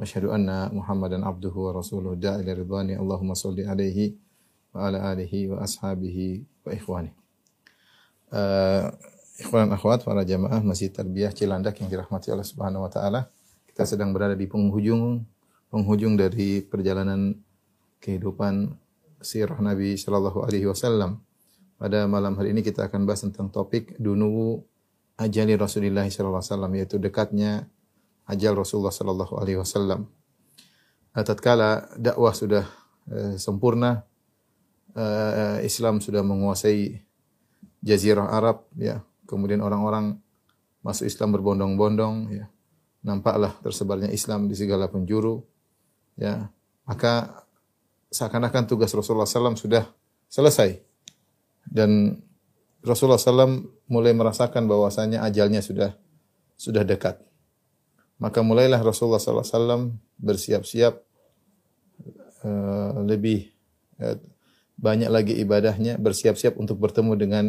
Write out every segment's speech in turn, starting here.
asyhadu anna Muhammadan abduhu wa rasuluhu da'i ila ridwani Allahumma salli alaihi wa wa ikhwani. Uh, ikhwan akhwat para jamaah Masjid Tarbiyah Cilandak yang dirahmati Allah Subhanahu wa taala. Kita sedang berada di penghujung penghujung dari perjalanan kehidupan sirah Nabi sallallahu alaihi wasallam. Pada malam hari ini kita akan bahas tentang topik dunuwu ajali Rasulullah sallallahu alaihi wasallam yaitu dekatnya ajal Rasulullah sallallahu alaihi wasallam. Uh, tatkala dakwah sudah uh, sempurna, uh, Islam sudah menguasai jazirah Arab ya. Kemudian orang-orang masuk Islam berbondong-bondong ya. Nampaklah tersebarnya Islam di segala penjuru ya. Maka seakan-akan tugas Rasulullah SAW sudah selesai dan Rasulullah SAW mulai merasakan bahwasanya ajalnya sudah sudah dekat. Maka mulailah Rasulullah SAW bersiap-siap uh, lebih uh, banyak lagi ibadahnya, bersiap-siap untuk bertemu dengan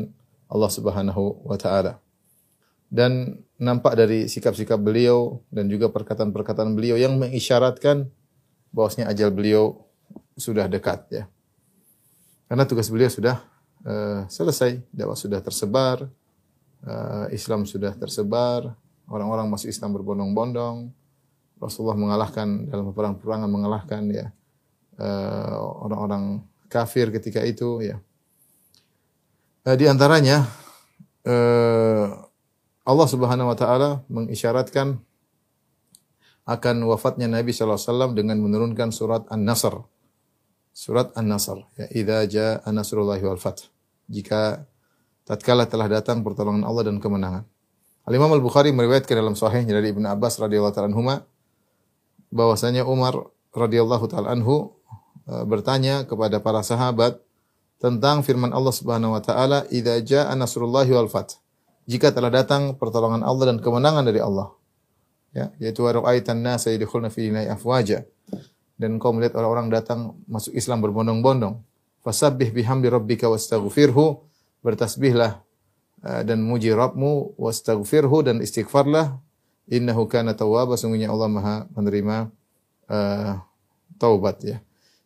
Allah Subhanahu wa taala. Dan nampak dari sikap-sikap beliau dan juga perkataan-perkataan beliau yang mengisyaratkan bahwasanya ajal beliau sudah dekat ya. Karena tugas beliau sudah uh, selesai, dakwah sudah tersebar, uh, Islam sudah tersebar, orang-orang masuk Islam berbondong-bondong. Rasulullah mengalahkan dalam perang-perangan mengalahkan ya orang-orang uh, kafir ketika itu ya. Uh, di antaranya uh, Allah Subhanahu wa taala mengisyaratkan akan wafatnya Nabi sallallahu alaihi wasallam dengan menurunkan surat An-Nasr. Surat An-Nasr, ya idza jaa nasrullahi wal fath. Jika tatkala telah datang pertolongan Allah dan kemenangan. Al-Imam Al-Bukhari meriwayatkan dalam sahihnya dari Ibnu Abbas radhiyallahu taala anhuma bahwasanya Umar radhiyallahu taala anhu bertanya kepada para sahabat tentang firman Allah Subhanahu wa taala, "Idza jaa nasrullahi wal fath." Jika telah datang pertolongan Allah dan kemenangan dari Allah. Ya, yaitu ra'aitan nasa yadkhuluna fi afwaja. Dan kau melihat orang-orang datang masuk Islam berbondong-bondong. Fasabbih bihamdi rabbika wastaghfirhu. Bertasbihlah dan muji Rabbmu wastaghfirhu dan istighfarlah. Innahu kana tawwaba sungguhnya Allah Maha menerima uh, taubat ya.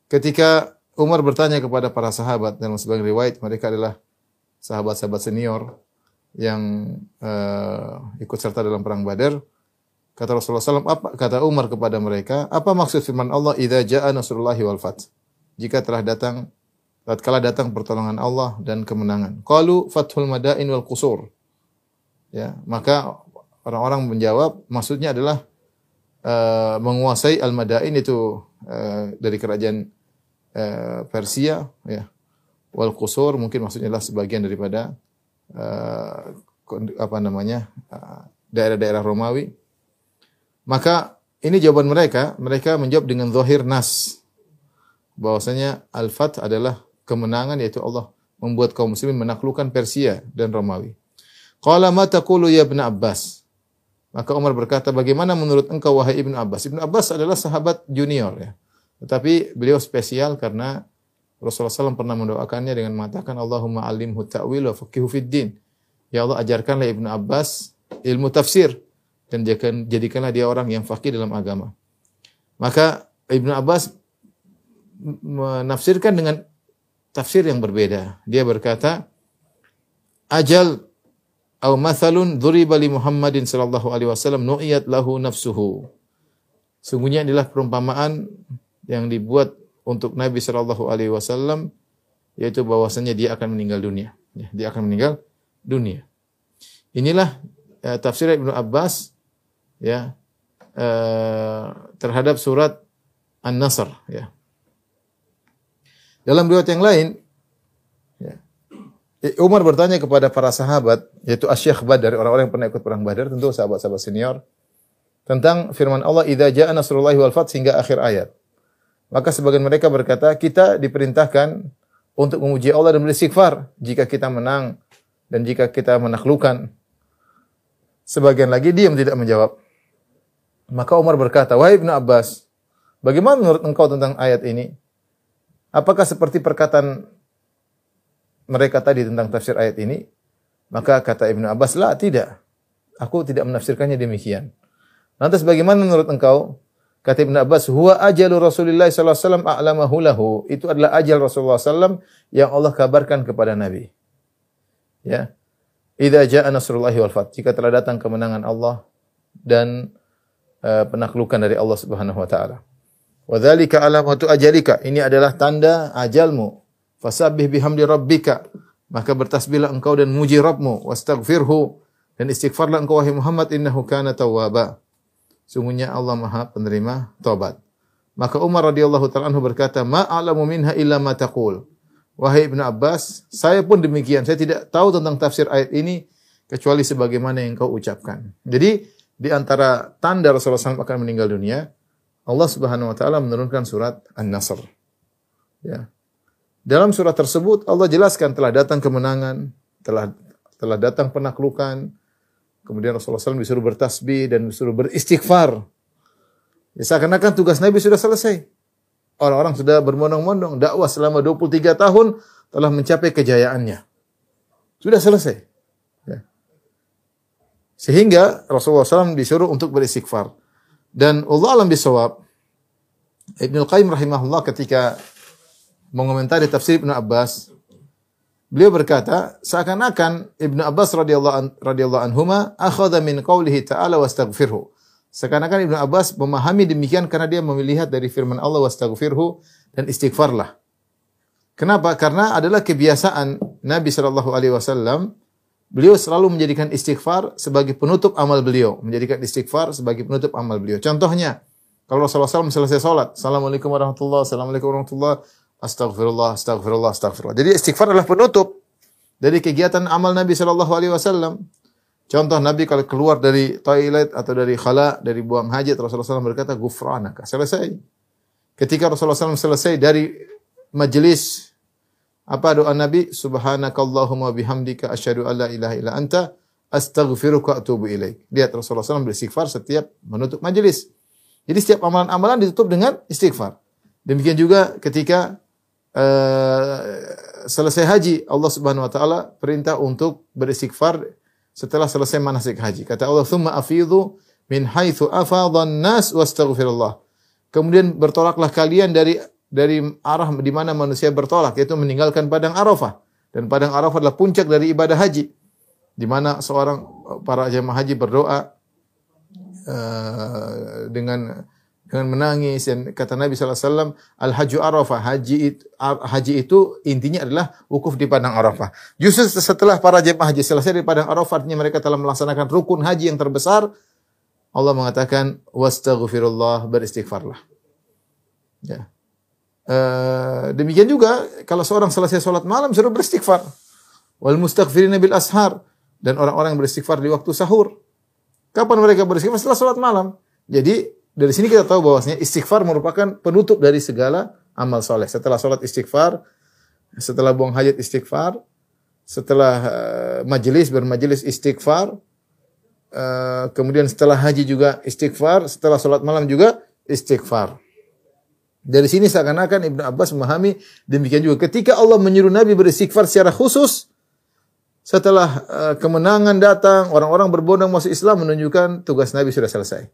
Ketika Umar bertanya kepada para sahabat dalam sebagian riwayat mereka adalah sahabat-sahabat senior yang uh, ikut serta dalam perang Badar. Kata Rasulullah SAW, apa kata Umar kepada mereka? Apa maksud firman Allah? Idza jaa nasrullahi wal fath. Jika telah datang tatkala datang pertolongan Allah dan kemenangan. Qalu fathul madain wal qusur. Ya, maka orang-orang menjawab maksudnya adalah uh, menguasai al-madain itu uh, dari kerajaan uh, Persia ya. Wal qusur mungkin maksudnya adalah sebagian daripada uh, apa namanya? daerah-daerah uh, Romawi. Maka ini jawaban mereka, mereka menjawab dengan zahir nas bahwasanya al-fath adalah kemenangan yaitu Allah membuat kaum muslimin menaklukkan Persia dan Romawi. Qala ma taqulu ya Ibnu Abbas? Maka Umar berkata, "Bagaimana menurut engkau wahai Ibnu Abbas?" Ibnu Abbas adalah sahabat junior ya. Tetapi beliau spesial karena Rasulullah SAW pernah mendoakannya dengan mengatakan, "Allahumma alimhu ta'wil wa faqihu fid din." Ya Allah ajarkanlah Ibnu Abbas ilmu tafsir dan jadikanlah dia orang yang fakih dalam agama. Maka Ibnu Abbas menafsirkan dengan tafsir yang berbeda. Dia berkata, ajal atau mathalun dzuriba li Muhammadin sallallahu alaihi wasallam nu'iyat lahu nafsuhu. Sungguhnya inilah perumpamaan yang dibuat untuk Nabi sallallahu alaihi wasallam yaitu bahwasanya dia akan meninggal dunia. Ya, dia akan meninggal dunia. Inilah eh, tafsir Ibnu Abbas ya eh, terhadap surat An-Nasr ya. Dalam riwayat yang lain ya, Umar bertanya kepada para sahabat yaitu Asy-Syaikh Badar orang-orang yang pernah ikut perang Badar tentu sahabat-sahabat senior tentang firman Allah idza jaa nasrullahi wal fath hingga akhir ayat. Maka sebagian mereka berkata, kita diperintahkan untuk memuji Allah dan beristighfar jika kita menang dan jika kita menaklukkan. Sebagian lagi diam tidak menjawab. Maka Umar berkata, Wahai Ibnu Abbas, bagaimana menurut engkau tentang ayat ini? Apakah seperti perkataan mereka tadi tentang tafsir ayat ini? Maka kata Ibnu Abbas, lah tidak. Aku tidak menafsirkannya demikian. Lantas bagaimana menurut engkau? Kata Ibn Abbas, huwa ajalu Rasulullah wasallam a'lamahu lahu. Itu adalah ajal Rasulullah sallam yang Allah kabarkan kepada Nabi. Ya. Idza jaa nasrullahi wal fath. Jika telah datang kemenangan Allah dan uh, penaklukan dari Allah Subhanahu wa taala. Wa dzalika alamatu ajalika. Ini adalah tanda ajalmu. Fasabbih bihamdi rabbika. Maka bertasbihlah engkau dan muji Rabbmu wastaghfirhu dan istighfarlah engkau wahai Muhammad innahu kana tawwaba. Sungguhnya Allah Maha penerima taubat. Maka Umar radhiyallahu taala anhu berkata, "Ma a'lamu minha illa ma taqul." Wahai Ibnu Abbas, saya pun demikian. Saya tidak tahu tentang tafsir ayat ini kecuali sebagaimana yang kau ucapkan. Jadi di antara tanda Rasulullah SAW akan meninggal dunia, Allah Subhanahu wa taala menurunkan surat An-Nasr. Ya. Dalam surat tersebut Allah jelaskan telah datang kemenangan, telah telah datang penaklukan, Kemudian Rasulullah SAW disuruh bertasbih dan disuruh beristighfar. Ya, seakan-akan tugas Nabi sudah selesai. Orang-orang sudah bermondong-mondong. Dakwah selama 23 tahun telah mencapai kejayaannya. Sudah selesai. Ya. Sehingga Rasulullah SAW disuruh untuk beristighfar. Dan Allah alam bisawab. Ibn Al-Qayyim rahimahullah ketika mengomentari tafsir Ibn Abbas, Beliau berkata, seakan-akan Ibnu Abbas radhiyallahu radhiyallahu anhuma akhadha min qaulihi ta'ala wastaghfirhu. Seakan-akan Ibnu Abbas memahami demikian karena dia melihat dari firman Allah wastaghfirhu dan istighfarlah. Kenapa? Karena adalah kebiasaan Nabi sallallahu alaihi wasallam beliau selalu menjadikan istighfar sebagai penutup amal beliau, menjadikan istighfar sebagai penutup amal beliau. Contohnya, kalau Rasulullah SAW selesai salat, Assalamualaikum warahmatullahi Assalamualaikum warahmatullahi Astagfirullah, astagfirullah, astagfirullah. Jadi istighfar adalah penutup dari kegiatan amal Nabi Shallallahu Alaihi Wasallam. Contoh Nabi kalau keluar dari toilet atau dari khala, dari buang hajat, Rasulullah SAW berkata, gufranaka. Selesai. Ketika Rasulullah SAW selesai dari majelis, apa doa Nabi? Subhanakallahumma bihamdika asyhadu an la ilaha illa anta astaghfiruka atubu ilaik. Lihat Rasulullah SAW beristighfar setiap menutup majelis. Jadi setiap amalan-amalan ditutup dengan istighfar. Demikian juga ketika uh, selesai haji, Allah Subhanahu wa taala perintah untuk beristighfar setelah selesai manasik haji. Kata Allah, "Tsumma afidhu min haitsu afadhan nas wastaghfirullah." Kemudian bertolaklah kalian dari dari arah di mana manusia bertolak yaitu meninggalkan padang Arafah. Dan padang Arafah adalah puncak dari ibadah haji di mana seorang para jemaah haji berdoa uh, dengan dengan menangis. Dan kata Nabi SAW al haju arafah haji itu, haji itu intinya adalah wukuf di padang arafah. Justru setelah para jemaah haji selesai di padang arafah artinya mereka telah melaksanakan rukun haji yang terbesar Allah mengatakan wastaghfirullah beristighfarlah. Ya Uh, demikian juga kalau seorang selesai sholat malam suruh beristighfar. Wal mustaghfirin bil ashar. Dan orang-orang yang beristighfar di waktu sahur. Kapan mereka beristighfar? Setelah sholat malam. Jadi dari sini kita tahu bahwasanya istighfar merupakan penutup dari segala amal soleh. Setelah sholat istighfar, setelah buang hajat istighfar, setelah uh, majelis bermajelis istighfar, uh, kemudian setelah haji juga istighfar, setelah sholat malam juga istighfar. Dari sini seakan-akan Ibnu Abbas memahami demikian juga. Ketika Allah menyuruh Nabi beristighfar secara khusus, setelah uh, kemenangan datang, orang-orang berbondong masuk Islam menunjukkan tugas Nabi sudah selesai.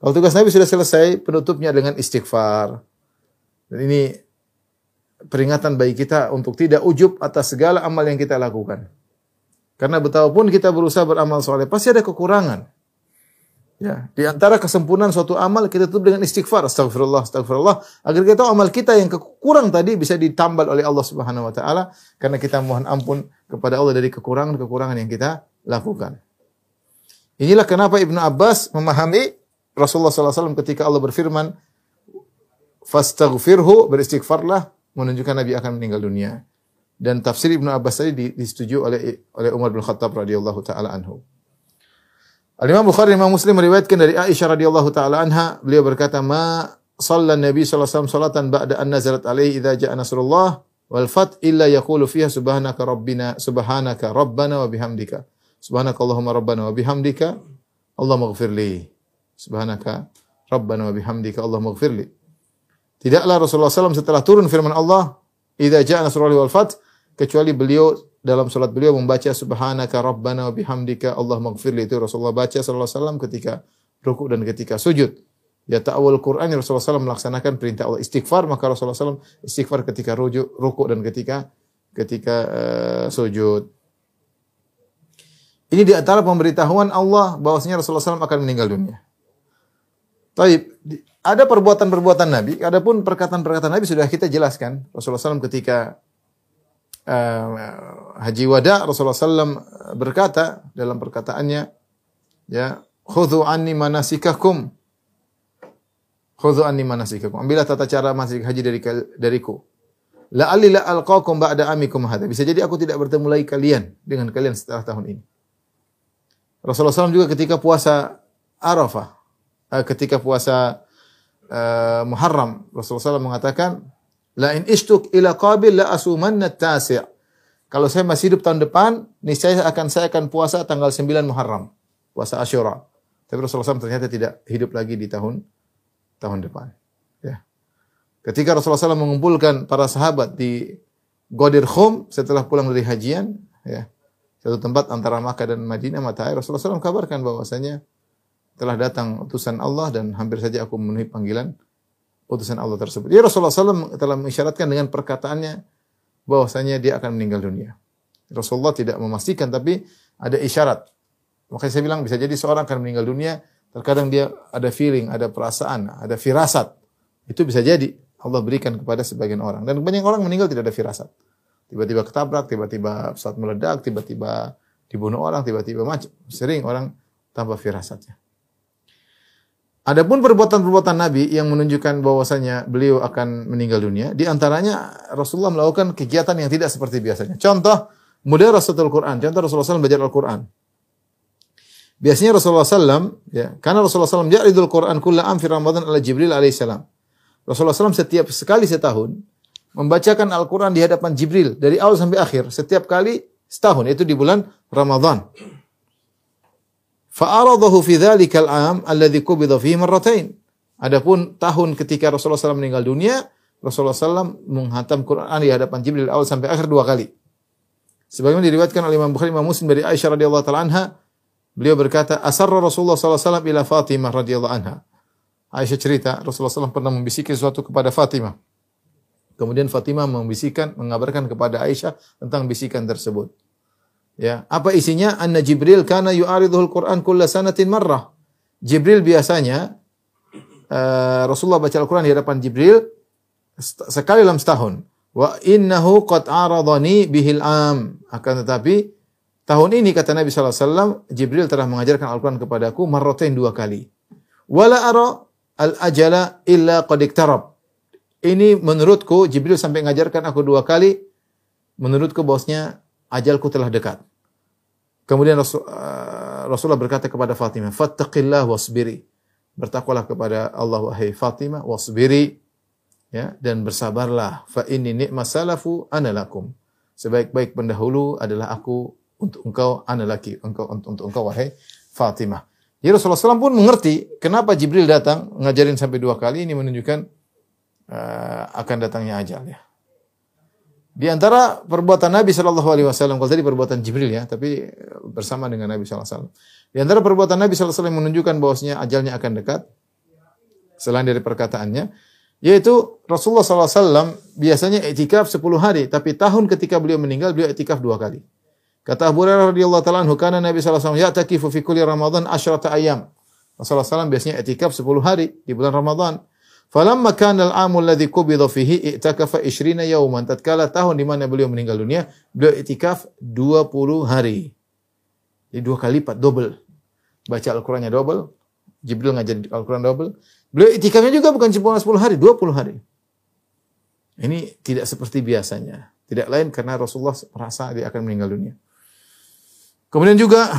Kalau tugas Nabi sudah selesai, penutupnya dengan istighfar. Dan ini peringatan bagi kita untuk tidak ujub atas segala amal yang kita lakukan. Karena betapapun kita berusaha beramal soleh, pasti ada kekurangan. Ya, di antara kesempurnaan suatu amal kita tutup dengan istighfar, astagfirullah, astagfirullah, agar kita tahu amal kita yang kurang tadi bisa ditambal oleh Allah Subhanahu wa taala karena kita mohon ampun kepada Allah dari kekurangan-kekurangan yang kita lakukan. Inilah kenapa Ibnu Abbas memahami Rasulullah SAW ketika Allah berfirman, Fastaghfirhu, beristighfarlah, menunjukkan Nabi akan meninggal dunia. Dan tafsir Ibnu Abbas tadi disetujui oleh oleh Umar bin Khattab radhiyallahu taala anhu. Al-Imam Bukhari Imam Muslim meriwayatkan dari Aisyah radhiyallahu taala anha, beliau berkata, "Ma shalla Nabi sallallahu alaihi wasallam salatan ba'da an nazalat alaihi idza ja'a nasrullah wal fath illa yaqulu fiha subhanaka rabbina subhanaka rabbana wa bihamdika. Subhanaka Allahumma rabbana wa bihamdika Allahumma ighfirli. Subhanaka rabbana wa bihamdika Allahumma ighfirli. Tidaklah Rasulullah SAW setelah turun firman Allah, "Idza ja'a nasrullah wal fath," kecuali beliau dalam salat beliau membaca subhanaka rabbana wa bihamdika Allahumma ighfirli itu Rasulullah baca sallallahu alaihi wasallam ketika rukuk dan ketika sujud. Ya ta'awul Quran Rasulullah SAW melaksanakan perintah Allah istighfar maka Rasulullah SAW istighfar ketika rujuk, rukuk dan ketika ketika uh, sujud. Ini di antara pemberitahuan Allah bahwasanya Rasulullah SAW akan meninggal dunia. Taib, ada perbuatan-perbuatan Nabi, adapun perkataan-perkataan Nabi sudah kita jelaskan. Rasulullah SAW ketika uh, haji wada Rasulullah SAW berkata dalam perkataannya, ya khudhu anni manasikakum. Khudhu anni manasikakum. Ambillah tata cara manasik haji dari dariku. La alila alqakum ba'da amikum hadha. Bisa jadi aku tidak bertemu lagi kalian dengan kalian setelah tahun ini. Rasulullah SAW juga ketika puasa Arafah, eh, ketika puasa uh, Muharram, Rasulullah SAW mengatakan, La in ishtuk ila qabil la asumanna tasi' Kalau saya masih hidup tahun depan, niscaya akan saya akan puasa tanggal 9 Muharram, puasa Asyura. Tapi Rasulullah SAW ternyata tidak hidup lagi di tahun tahun depan. Ya. Ketika Rasulullah SAW mengumpulkan para sahabat di Ghadir Khum setelah pulang dari hajian, ya, satu tempat antara Makkah dan Madinah mata air Rasulullah SAW kabarkan bahwasanya telah datang utusan Allah dan hampir saja aku memenuhi panggilan utusan Allah tersebut. Ya Rasulullah SAW telah mengisyaratkan dengan perkataannya bahwasanya dia akan meninggal dunia. Rasulullah tidak memastikan tapi ada isyarat. Makanya saya bilang bisa jadi seorang akan meninggal dunia, terkadang dia ada feeling, ada perasaan, ada firasat. Itu bisa jadi Allah berikan kepada sebagian orang. Dan banyak orang meninggal tidak ada firasat tiba-tiba ketabrak, tiba-tiba pesawat meledak, tiba-tiba dibunuh orang, tiba-tiba macam. Sering orang tanpa firasatnya. Adapun perbuatan-perbuatan Nabi yang menunjukkan bahwasanya beliau akan meninggal dunia, di antaranya Rasulullah melakukan kegiatan yang tidak seperti biasanya. Contoh, Rasulul Quran. Contoh Rasulullah SAW belajar Al-Quran. Biasanya Rasulullah SAW, ya, karena Rasulullah SAW ja'ridul Quran kulla am Ramadan ala Jibril alaihissalam. Rasulullah SAW setiap sekali setahun, membacakan Al-Quran di hadapan Jibril dari awal sampai akhir setiap kali setahun itu di bulan Ramadan. Fa'aradahu fi dhalikal am alladhi qubida fihi marratain. Adapun tahun ketika Rasulullah SAW meninggal dunia, Rasulullah SAW menghantam Quran di hadapan Jibril awal sampai akhir dua kali. Sebagaimana diriwayatkan oleh Imam Bukhari Imam Muslim dari Aisyah radhiyallahu taala anha, beliau berkata, "Asarra Rasulullah SAW ila Fatimah radhiyallahu anha." Aisyah cerita, Rasulullah SAW pernah membisikkan sesuatu kepada Fatimah. Kemudian Fatimah membisikkan, mengabarkan kepada Aisyah tentang bisikan tersebut. Ya, apa isinya? Anna Jibril kana yu'aridul Quran kulla sanatin marrah. Jibril biasanya uh, Rasulullah baca Al-Quran di hadapan Jibril sekali dalam setahun. Wa innahu qad aradani bihil am. Akan tetapi tahun ini kata Nabi SAW, Jibril telah mengajarkan Al-Quran kepadaku marratain dua kali. Wala ara al-ajala illa qad iktarab. Ini menurutku Jibril sampai mengajarkan aku dua kali. Menurutku bosnya ajalku telah dekat. Kemudian Rasul, uh, Rasulullah berkata kepada Fatimah, "Fattaqillah wasbiri." Bertakwalah kepada Allah wahai Fatimah wasbiri ya dan bersabarlah fa inni ni'mas salafu ana lakum. Sebaik-baik pendahulu adalah aku untuk engkau ana laki engkau untuk, untuk engkau wahai Fatimah. Jadi Rasulullah SAW pun mengerti kenapa Jibril datang ngajarin sampai dua kali ini menunjukkan uh, akan datangnya ajal ya. Di antara perbuatan Nabi Shallallahu Alaihi Wasallam, kalau tadi perbuatan Jibril ya, tapi bersama dengan Nabi Shallallahu Alaihi Wasallam. Di antara perbuatan Nabi Shallallahu Alaihi Wasallam menunjukkan bahwasanya ajalnya akan dekat, selain dari perkataannya, yaitu Rasulullah SAW biasanya etikaf 10 hari, tapi tahun ketika beliau meninggal, beliau etikaf dua kali. Kata Abu Hurairah radhiyallahu taala anhu, kana Nabi sallallahu alaihi wasallam ya'takifu fi kulli Ramadan asyrata ayyam. Rasulullah SAW biasanya etikaf 10 hari di bulan Ramadan. Falamma kana al-amu alladhi qubida fihi i'takafa 20 yawman. Tatkala tahun di mana beliau meninggal dunia, beliau i'tikaf 20 hari. Jadi dua kali lipat, double. Baca Al-Qur'annya double, Jibril ngajar Al-Qur'an double. Beliau i'tikafnya juga bukan cuma 10 hari, 20 hari. Ini tidak seperti biasanya. Tidak lain karena Rasulullah merasa dia akan meninggal dunia. Kemudian juga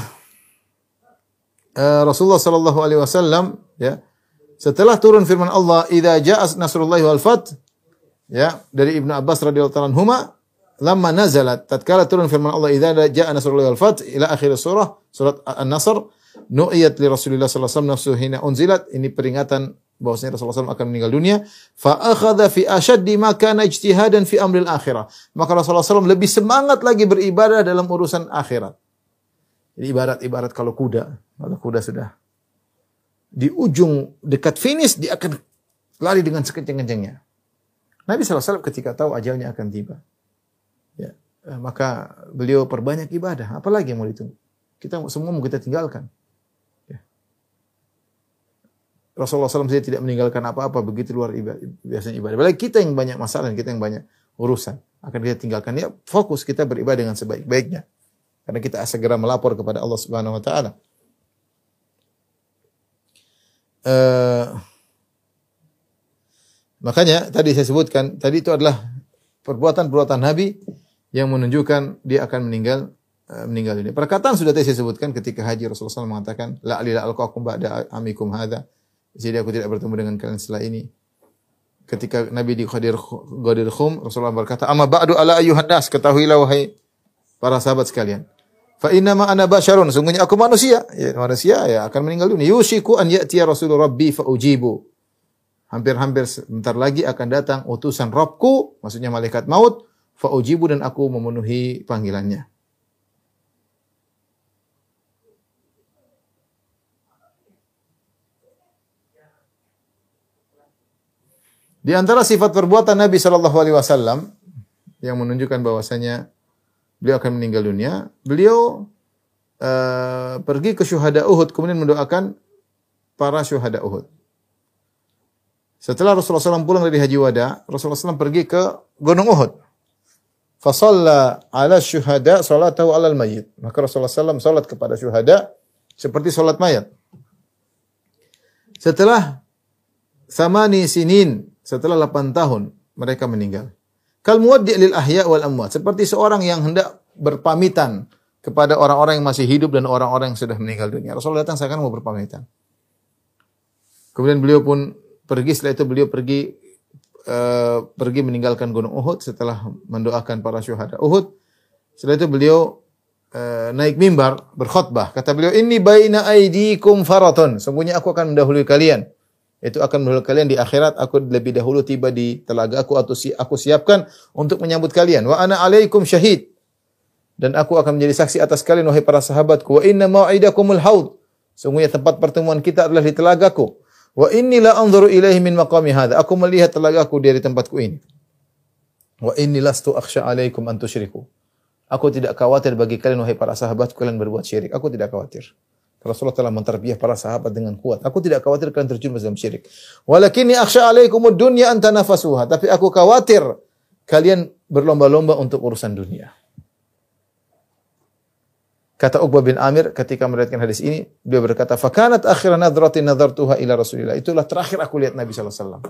uh, Rasulullah sallallahu alaihi wasallam ya Setelah turun firman Allah, "Idza jaa nasrullahi wal fath" ya, dari Ibnu Abbas radhiyallahu ta'ala anhuma, lamma nazalat tatkala turun firman Allah, "Idza jaa nasrullahi wal fath" ila akhir surah, surat An-Nasr, nu'iyat li Rasulillah sallallahu alaihi wasallam nafsuhu hina unzilat, ini peringatan bahwasanya Rasulullah SAW akan meninggal dunia. Fa akhadha fi ashaddi ma kana ijtihadan fi amril akhirah. Maka Rasulullah SAW lebih semangat lagi beribadah dalam urusan akhirat. Jadi ibarat-ibarat kalau kuda, kalau kuda sudah di ujung dekat finish dia akan lari dengan sekencang-kencangnya. Nabi SAW ketika tahu ajalnya akan tiba, ya, eh, maka beliau perbanyak ibadah. Apalagi yang mau ditunggu? Kita semua mau kita tinggalkan. Ya. Rasulullah SAW saja tidak meninggalkan apa-apa begitu luar ibadah, biasanya ibadah. Balik kita yang banyak masalah, kita yang banyak urusan akan kita tinggalkan. Ya fokus kita beribadah dengan sebaik-baiknya. Karena kita segera melapor kepada Allah Subhanahu wa taala. Uh, makanya tadi saya sebutkan tadi itu adalah perbuatan-perbuatan Nabi yang menunjukkan dia akan meninggal uh, meninggal dunia. Perkataan sudah tadi saya sebutkan ketika haji Rasulullah SAW mengatakan la alila alqakum ba'da amikum hadza. Jadi aku tidak bertemu dengan kalian setelah ini. Ketika Nabi di Ghadir Ghadir Khum Rasulullah berkata, "Amma ba'du ala ayyuhan nas, ketahuilah wahai para sahabat sekalian. Fa inna ma ana basyarun, sungguhnya aku manusia. Ya, manusia ya akan meninggal dunia. Yushiku an ya'tiya rasulur rabbi fa ujibu. Hampir-hampir sebentar lagi akan datang utusan Robku, maksudnya malaikat maut, fa ujibu dan aku memenuhi panggilannya. Di antara sifat perbuatan Nabi Shallallahu Alaihi Wasallam yang menunjukkan bahwasanya beliau akan meninggal dunia, beliau uh, pergi ke syuhada Uhud kemudian mendoakan para syuhada Uhud. Setelah Rasulullah SAW pulang dari Haji Wada, Rasulullah SAW pergi ke Gunung Uhud. Fasalla ala syuhada salatahu alal mayit. Maka Rasulullah SAW salat kepada syuhada seperti salat mayat. Setelah samani sinin, setelah 8 tahun mereka meninggal. Kal muwaddi' lil ahya wal amwat. Seperti seorang yang hendak berpamitan kepada orang-orang yang masih hidup dan orang-orang yang sudah meninggal dunia. Rasulullah datang seakan mau berpamitan. Kemudian beliau pun pergi setelah itu beliau pergi uh, pergi meninggalkan Gunung Uhud setelah mendoakan para syuhada Uhud. Setelah itu beliau uh, naik mimbar berkhutbah. Kata beliau, "Inni baina aidikum faratun." Sungguhnya aku akan mendahului kalian itu akan mendahului kalian di akhirat aku lebih dahulu tiba di telaga aku atau si, aku siapkan untuk menyambut kalian. Wa ana alaikum syahid. Dan aku akan menjadi saksi atas kalian wahai para sahabatku. Wa inna mau'idakumul haud. Sungguhnya tempat pertemuan kita adalah di telagaku. Wa inni la anzuru ilaihi min maqami hadha. Aku melihat telagaku dari tempatku ini. Wa inni lastu akhsha alaikum an tusyriku. Aku tidak khawatir bagi kalian wahai para sahabatku kalian berbuat syirik. Aku tidak khawatir Rasulullah telah menterbiah para sahabat dengan kuat. Aku tidak khawatir kalian terjun dalam syirik. Walakinni akhsha alaikumud dunya an tanafasuha. Tapi aku khawatir kalian berlomba-lomba untuk urusan dunia. Kata Uqbah bin Amir ketika meriwayatkan hadis ini, dia berkata, "Fakanat akhir nadratin nadartuha ila Rasulillah." Itulah terakhir aku lihat Nabi sallallahu alaihi wasallam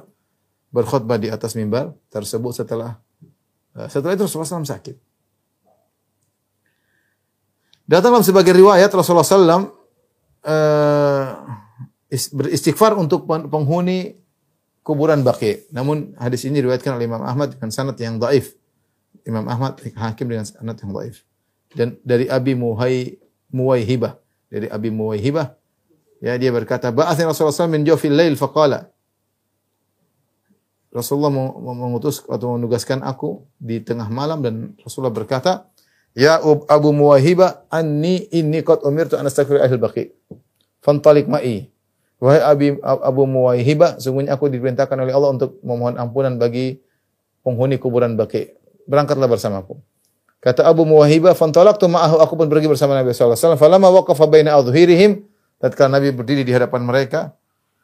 berkhutbah di atas mimbar tersebut setelah eh, setelah itu Rasulullah SAW sakit. Datang dalam sebagai riwayat Rasulullah SAW uh, beristighfar untuk penghuni kuburan Baqi. Namun hadis ini diriwayatkan oleh Imam Ahmad dengan sanad yang dhaif. Imam Ahmad hakim dengan sanad yang dhaif. Dan dari Abi Muhai Muwaihibah, dari Abi Muwaihibah ya dia berkata, "Ba'athani Rasulullah SAW min jawfil lail faqala" Rasulullah mengutus atau menugaskan aku di tengah malam dan Rasulullah berkata, Ya Abu Muwahiba anni inni qad umirtu an astaghfir ahli baqi. Fantalik ma'i. Wahai Abi, Abu Muwahiba, sungguhnya aku diperintahkan oleh Allah untuk memohon ampunan bagi penghuni kuburan baqi. Berangkatlah bersamaku. Kata Abu Muwahiba, fantalaqtu ma'ahu, aku pun pergi bersama Nabi sallallahu alaihi wasallam. Falamma waqafa baina adhhirihim, tatkala Nabi berdiri di hadapan mereka,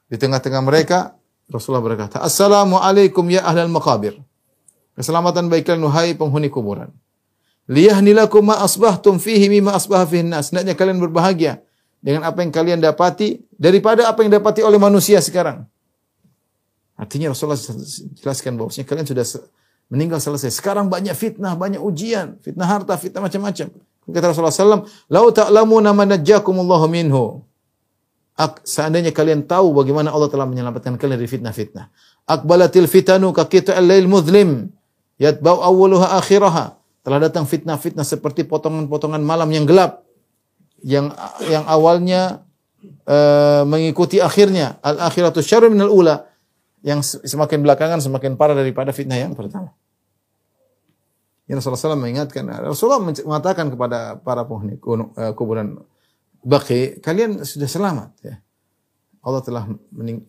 di tengah-tengah mereka, Rasulullah berkata, "Assalamualaikum ya ahlal maqabir." Keselamatan baik kalian wahai penghuni kuburan. Liyahnilakum ma asbahtum fihi mimma asbaha fihi nas. Hendaknya kalian berbahagia dengan apa yang kalian dapati daripada apa yang dapati oleh manusia sekarang. Artinya Rasulullah jelaskan bahwasanya kalian sudah meninggal selesai. Sekarang banyak fitnah, banyak ujian, fitnah harta, fitnah macam-macam. Kata Rasulullah SAW, "Lau ta'lamuna ma najjakumullahu minhu." Seandainya kalian tahu bagaimana Allah telah menyelamatkan kalian dari fitnah-fitnah. Akbalatil fitanu ka al-lail mudlim. Yatba'u awwaluha akhiraha. Telah datang fitnah-fitnah seperti potongan-potongan malam yang gelap. Yang yang awalnya uh, mengikuti akhirnya. Al-akhiratu syarrun minal ula. Yang semakin belakangan semakin parah daripada fitnah yang pertama. Yang Rasulullah SAW mengingatkan, Rasulullah mengatakan kepada para penghuni eh, kuburan Baqi, kalian sudah selamat ya. Allah telah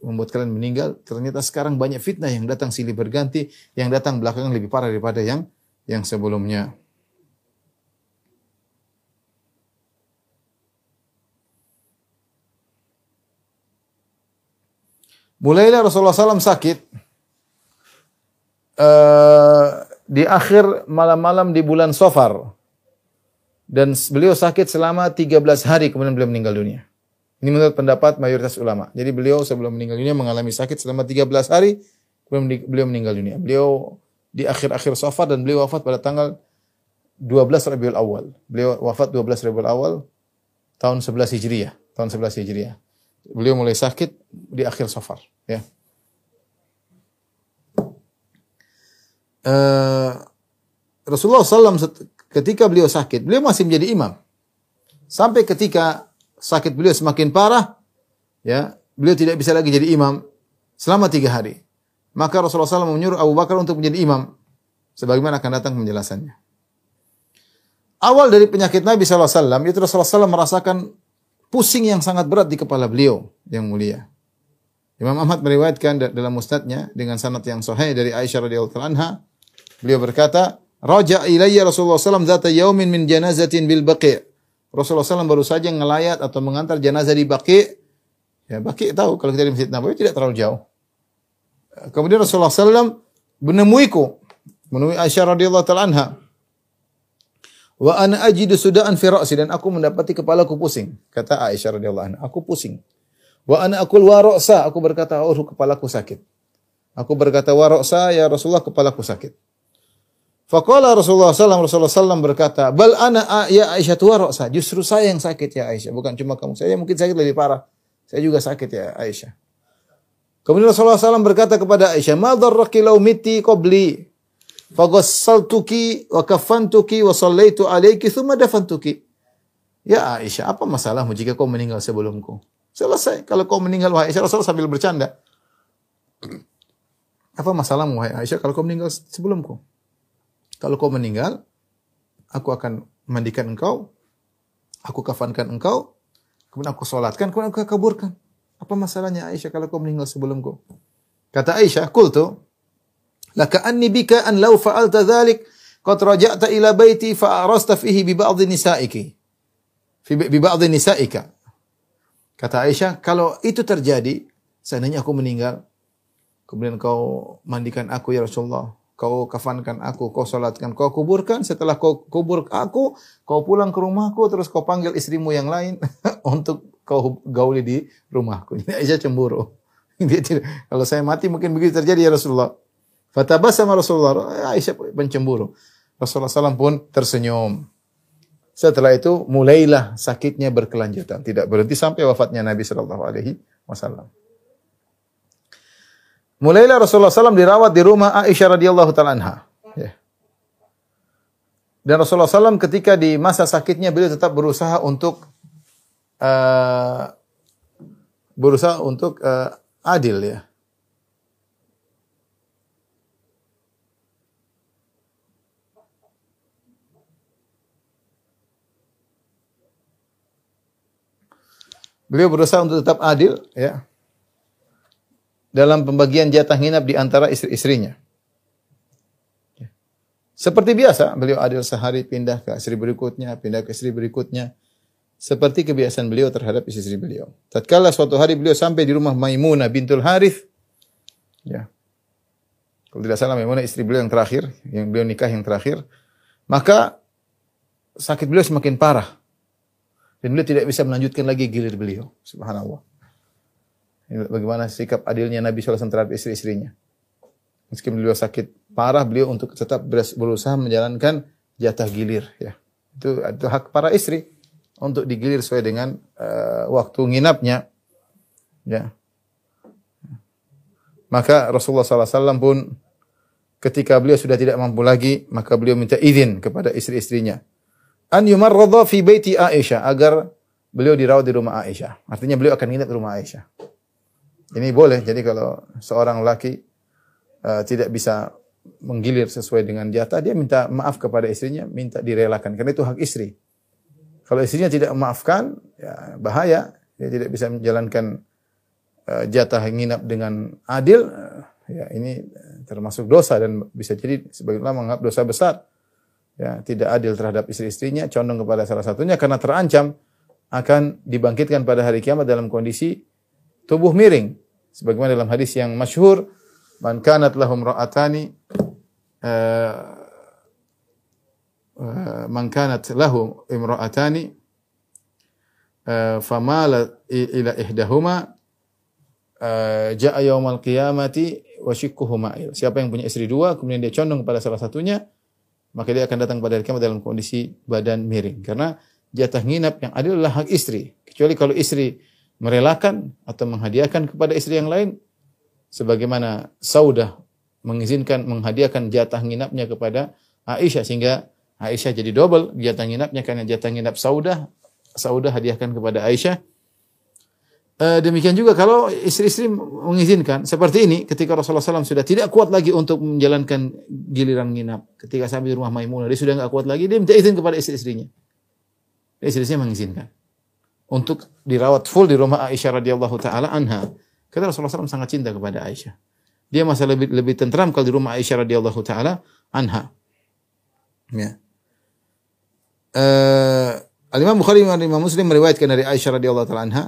membuat kalian meninggal. Ternyata sekarang banyak fitnah yang datang silih berganti, yang datang belakangan lebih parah daripada yang yang sebelumnya. Mulailah Rasulullah SAW sakit. Uh, di akhir malam-malam di bulan Sofar. Dan beliau sakit selama 13 hari kemudian beliau meninggal dunia. Ini menurut pendapat mayoritas ulama. Jadi beliau sebelum meninggal dunia mengalami sakit selama 13 hari kemudian beliau meninggal dunia. Beliau di akhir-akhir Sofar dan beliau wafat pada tanggal 12 Rabiul Awal. Beliau wafat 12 Rabiul Awal tahun 11 Hijriah, tahun 11 Hijriah. Beliau mulai sakit di akhir Safar, ya. uh, Rasulullah SAW ketika beliau sakit, beliau masih menjadi imam. Sampai ketika sakit beliau semakin parah, ya beliau tidak bisa lagi jadi imam selama tiga hari. Maka Rasulullah SAW menyuruh Abu Bakar untuk menjadi imam. Sebagaimana akan datang penjelasannya. Awal dari penyakit Nabi SAW, itu Rasulullah SAW merasakan pusing yang sangat berat di kepala beliau yang mulia. Imam Ahmad meriwayatkan dalam musnadnya dengan sanad yang sahih dari Aisyah radhiyallahu anha Beliau berkata, Raja ilayya Rasulullah SAW zata yaumin min janazatin bil baqi. Rasulullah SAW baru saja ngelayat atau mengantar jenazah di baqi. Ya, baqi tahu kalau kita di Masjid Nabawi tidak terlalu jauh. Kemudian Rasulullah SAW menemuiku, menemui Aisyah radhiyallahu taala anha. Wa ana ajidu sudaan fi ra'si dan aku mendapati kepalaku pusing. Kata Aisyah radhiyallahu anha, aku pusing. Wa ana akul wa ra'sa, aku berkata, oh kepalaku sakit. Aku berkata wa ra'sa, ya Rasulullah kepalaku sakit. Faqala Rasulullah SAW, Rasulullah SAW berkata, Bal ana ya Aisyah tua roksa. Justru saya yang sakit ya Aisyah. Bukan cuma kamu. Saya mungkin sakit lebih parah. Saya juga sakit ya Aisyah. Kemudian Rasulullah SAW berkata kepada Aisyah, Ma dharraki law miti qabli. Faghassaltuki wa kafantuki wa sallaitu alaiki thumma dafantuki. Ya Aisyah, apa masalahmu jika kau meninggal sebelumku? Selesai. Kalau kau meninggal, wahai Aisyah, Rasulullah sambil bercanda. Apa masalahmu, wahai Aisyah, kalau kau meninggal sebelumku? Kalau kau meninggal, aku akan mandikan engkau, aku kafankan engkau, kemudian aku solatkan, kemudian aku kaburkan. Apa masalahnya Aisyah kalau kau meninggal sebelumku? Kata Aisyah, kultu, laka anni bika an law fa'alta dhalik, qad raja'ta ila baiti fa'arasta fihi bi ba'dhi nisa'iki. Bi ba'dhi nisa'ika. Kata Aisyah, kalau itu terjadi, seandainya aku meninggal, kemudian kau mandikan aku ya Rasulullah, kau kafankan aku, kau salatkan, kau kuburkan, setelah kau kubur aku, kau pulang ke rumahku, terus kau panggil istrimu yang lain untuk kau gauli di rumahku. Ini Aisyah cemburu. Dia tidak, kalau saya mati mungkin begitu terjadi ya Rasulullah. Fatabas sama Rasulullah, Aisyah pencemburu. Rasulullah SAW pun tersenyum. Setelah itu mulailah sakitnya berkelanjutan, tidak berhenti sampai wafatnya Nabi Shallallahu Alaihi Wasallam. Mulailah Rasulullah SAW dirawat di rumah Aisyah radhiyallahu taala anha. Ya. Dan Rasulullah SAW ketika di masa sakitnya beliau tetap berusaha untuk uh, berusaha untuk uh, adil ya. Beliau berusaha untuk tetap adil ya dalam pembagian jatah nginap di antara istri-istrinya. Seperti biasa, beliau adil sehari pindah ke istri berikutnya, pindah ke istri berikutnya. Seperti kebiasaan beliau terhadap istri beliau. Tatkala suatu hari beliau sampai di rumah Maimunah bintul Harith, ya. Kalau tidak salah Maimunah istri beliau yang terakhir, yang beliau nikah yang terakhir, maka sakit beliau semakin parah. Dan beliau tidak bisa melanjutkan lagi gilir beliau. Subhanallah. Bagaimana sikap adilnya Nabi SAW terhadap istri-istrinya. Meski beliau sakit parah, beliau untuk tetap berusaha menjalankan jatah gilir. Ya. Itu, itu hak para istri untuk digilir sesuai dengan uh, waktu nginapnya. Ya. Maka Rasulullah SAW pun ketika beliau sudah tidak mampu lagi, maka beliau minta izin kepada istri-istrinya. An yumarradha fi baiti Aisyah agar beliau dirawat di rumah Aisyah. Artinya beliau akan nginep di rumah Aisyah. Ini boleh. Jadi kalau seorang laki uh, tidak bisa menggilir sesuai dengan jatah, dia minta maaf kepada istrinya, minta direlakan. Karena itu hak istri. Kalau istrinya tidak memaafkan, ya bahaya. Dia tidak bisa menjalankan uh, jatah nginap dengan adil. Uh, ya ini termasuk dosa dan bisa jadi sebagian ulama menganggap dosa besar. Ya, tidak adil terhadap istri-istrinya, condong kepada salah satunya karena terancam akan dibangkitkan pada hari kiamat dalam kondisi tubuh miring. Sebagaimana dalam hadis yang masyhur, man kanat lahum ra'atani man kanat lahu imra'atani uh, famala ila ihdahuma uh, ja'a yaumal qiyamati wa shikkuhuma siapa yang punya istri dua kemudian dia condong kepada salah satunya maka dia akan datang pada hari kiamat dalam kondisi badan miring. Karena jatah nginap yang adil adalah hak istri. Kecuali kalau istri merelakan atau menghadiahkan kepada istri yang lain sebagaimana Saudah mengizinkan menghadiahkan jatah nginapnya kepada Aisyah sehingga Aisyah jadi double. Jatah nginapnya karena jatah nginap Saudah. Saudah hadiahkan kepada Aisyah. Uh, demikian juga kalau istri-istri mengizinkan seperti ini ketika Rasulullah SAW sudah tidak kuat lagi untuk menjalankan giliran nginap. Ketika sampai di rumah Maimunah dia sudah nggak kuat lagi dia minta izin kepada istri-istrinya. Istri-istrinya mengizinkan untuk dirawat full di rumah Aisyah radhiyallahu taala anha. Karena Rasulullah SAW sangat cinta kepada Aisyah. Dia masa lebih lebih tentram kalau di rumah Aisyah radhiyallahu taala anha. Ya uh, Al-Imam Bukhari dan Imam Muslim meriwayatkan dari Aisyah radhiyallahu taala anha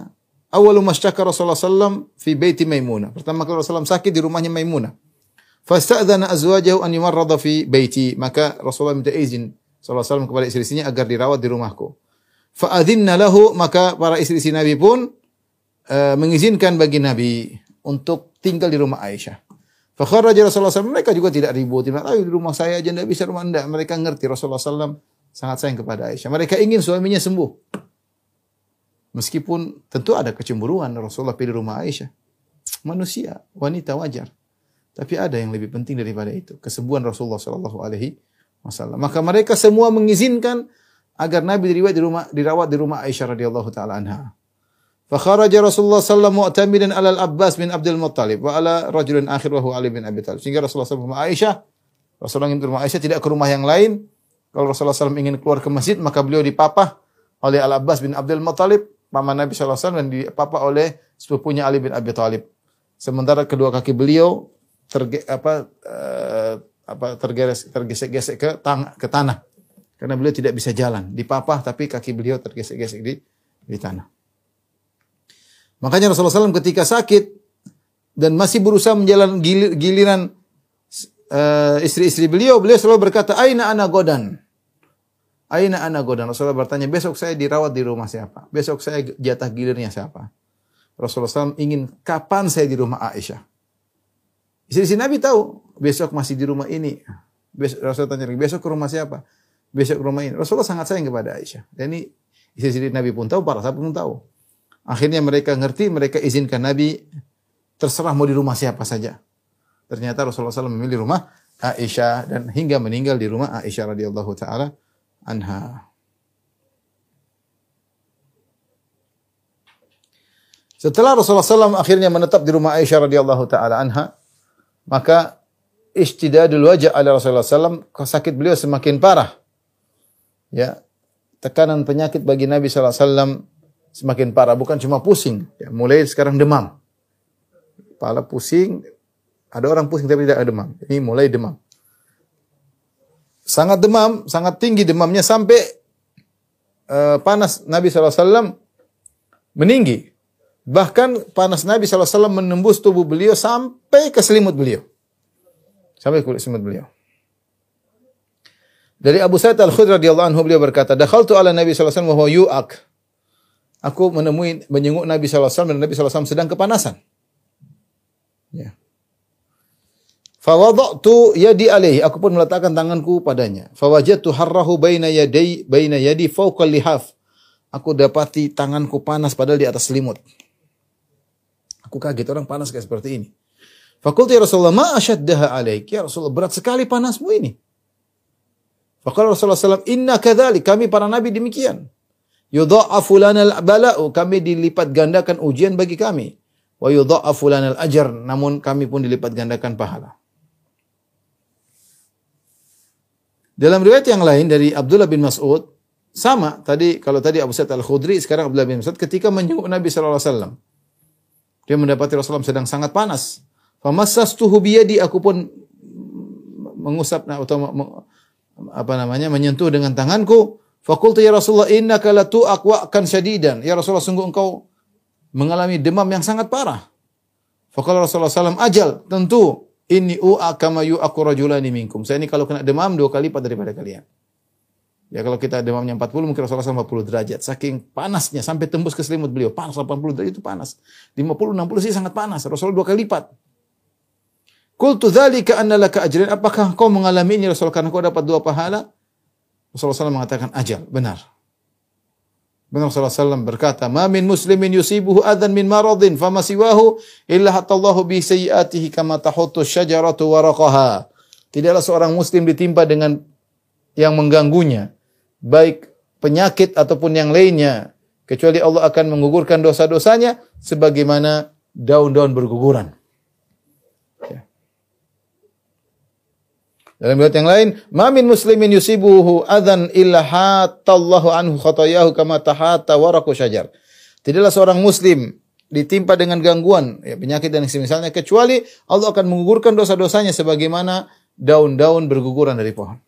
Awalu masyaka Rasulullah sallam fi baiti Maimunah. Pertama kali Rasulullah sakit di rumahnya Maimunah. Fasta'dzana azwajahu an yumarrada fi baiti. Maka Rasulullah minta izin sallallahu alaihi wasallam kepada istri-istrinya agar dirawat di rumahku. Fa'adhinna lahu maka para istri-istri Nabi pun uh, mengizinkan bagi Nabi untuk tinggal di rumah Aisyah. Fakharaja Rasulullah SAW, mereka juga tidak ribut. Ayo di rumah saya aja, tidak bisa rumah anda. Mereka ngerti Rasulullah SAW sangat sayang kepada Aisyah. Mereka ingin suaminya sembuh. Meskipun tentu ada kecemburuan Rasulullah pilih rumah Aisyah. Manusia, wanita wajar. Tapi ada yang lebih penting daripada itu, kesembuhan Rasulullah sallallahu alaihi wasallam. Maka mereka semua mengizinkan agar Nabi dirawat di rumah dirawat di rumah Aisyah radhiyallahu taala anha. Fa kharaja Rasulullah sallallahu mu'tamidan ala al-Abbas bin Abdul Muttalib wa ala rajulin akhir wa Ali bin Abi Thalib. Sehingga Rasulullah sallallahu Aisyah Rasulullah ke rumah Aisyah tidak ke rumah yang lain. Kalau Rasulullah SAW ingin keluar ke masjid, maka beliau dipapah oleh Al-Abbas bin Abdul Muttalib paman Nabi SAW dan dipapa oleh sepupunya Ali bin Abi Thalib. Sementara kedua kaki beliau terge, apa, uh, apa tergeres, tergesek-gesek ke, tang, ke tanah. Karena beliau tidak bisa jalan. Dipapa tapi kaki beliau tergesek-gesek di, di tanah. Makanya Rasulullah SAW ketika sakit dan masih berusaha menjalan gilir, giliran uh, istri-istri beliau, beliau selalu berkata, Aina ana godan. Aina ana godan? Rasulullah bertanya, besok saya dirawat di rumah siapa? Besok saya jatah gilirnya siapa? Rasulullah SAW ingin kapan saya di rumah Aisyah. Istri-istri Nabi tahu, besok masih di rumah ini. Besok, Rasulullah tanya, besok ke rumah siapa? Besok ke rumah ini. Rasulullah sangat sayang kepada Aisyah. Dan ini istri-istri Nabi pun tahu, para sahabat pun tahu. Akhirnya mereka ngerti, mereka izinkan Nabi terserah mau di rumah siapa saja. Ternyata Rasulullah SAW memilih rumah Aisyah dan hingga meninggal di rumah Aisyah radhiyallahu taala anha. Setelah Rasulullah SAW akhirnya menetap di rumah Aisyah radhiyallahu taala anha, maka istidadul wajah ala Rasulullah SAW, sakit beliau semakin parah. Ya, tekanan penyakit bagi Nabi SAW semakin parah, bukan cuma pusing, ya, mulai sekarang demam. Kepala pusing, ada orang pusing tapi tidak ada demam. Ini mulai demam sangat demam, sangat tinggi demamnya sampai uh, panas Nabi SAW meninggi. Bahkan panas Nabi SAW menembus tubuh beliau sampai ke selimut beliau. Sampai ke selimut beliau. Dari Abu Sa'id Al-Khudri radhiyallahu anhu beliau berkata, "Dakhaltu ala Nabi sallallahu alaihi wasallam wa yu'ak." Aku menemui menyenguk Nabi sallallahu alaihi wasallam dan Nabi sallallahu alaihi wasallam sedang kepanasan. Ya. Fawadatu yadi alaihi. Aku pun meletakkan tanganku padanya. Fawajatu harrahu baina yadai baina yadi fawqa lihaf. Aku dapati tanganku panas padahal di atas selimut. Aku kaget orang panas kayak seperti ini. Fakulti ya Rasulullah, ma asyaddaha alaik. Ya Rasulullah, berat sekali panasmu ini. Fakal Rasulullah SAW, inna kadhalik. Kami para nabi demikian. Yudha'afu lana bala'u. Kami dilipat gandakan ujian bagi kami. Wa yudha'afu lana ajar. Namun kami pun dilipat gandakan pahala. Dalam riwayat yang lain dari Abdullah bin Mas'ud, sama tadi kalau tadi Abu Sa'id Al-Khudri, sekarang Abdullah bin Mas'ud ketika menjenguk Nabi sallallahu alaihi wasallam. Dia mendapati Rasulullah sedang sangat panas. Famassastuhu biyadi aku pun mengusap atau apa namanya menyentuh dengan tanganku. Fakultu ya Rasulullah innaka aqwa kan syadidan. Ya Rasulullah sungguh engkau mengalami demam yang sangat parah. Fakala Rasulullah SAW, ajal, tentu ini u'a kama yu'aku rajulani minkum. Saya ini kalau kena demam dua kali lipat daripada kalian. Ya kalau kita demamnya 40 mungkin Rasulullah SAW 40 derajat. Saking panasnya sampai tembus ke selimut beliau. Panas 80 derajat itu panas. 50 60 sih sangat panas. Rasulullah dua kali lipat. Qultu dzalika anna laka ajran. Apakah kau mengalami ini Rasul karena kau dapat dua pahala? Rasulullah SAW mengatakan ajal, benar. Benar SAW berkata, "Ma min muslimin yusibuhu adan min maradin fama siwahu illa hatallahu bi sayyiatihi kama tahuttu syajaratu waraqaha." Tidaklah seorang muslim ditimpa dengan yang mengganggunya, baik penyakit ataupun yang lainnya, kecuali Allah akan menggugurkan dosa-dosanya sebagaimana daun-daun berguguran. Dalam riwayat yang lain, "Ma min muslimin yusibuhu adzan illa hatallahu anhu khatayahu kama tahata waraqu syajar." Tidaklah seorang muslim ditimpa dengan gangguan, ya, penyakit dan semisalnya kecuali Allah akan menggugurkan dosa-dosanya sebagaimana daun-daun berguguran dari pohon.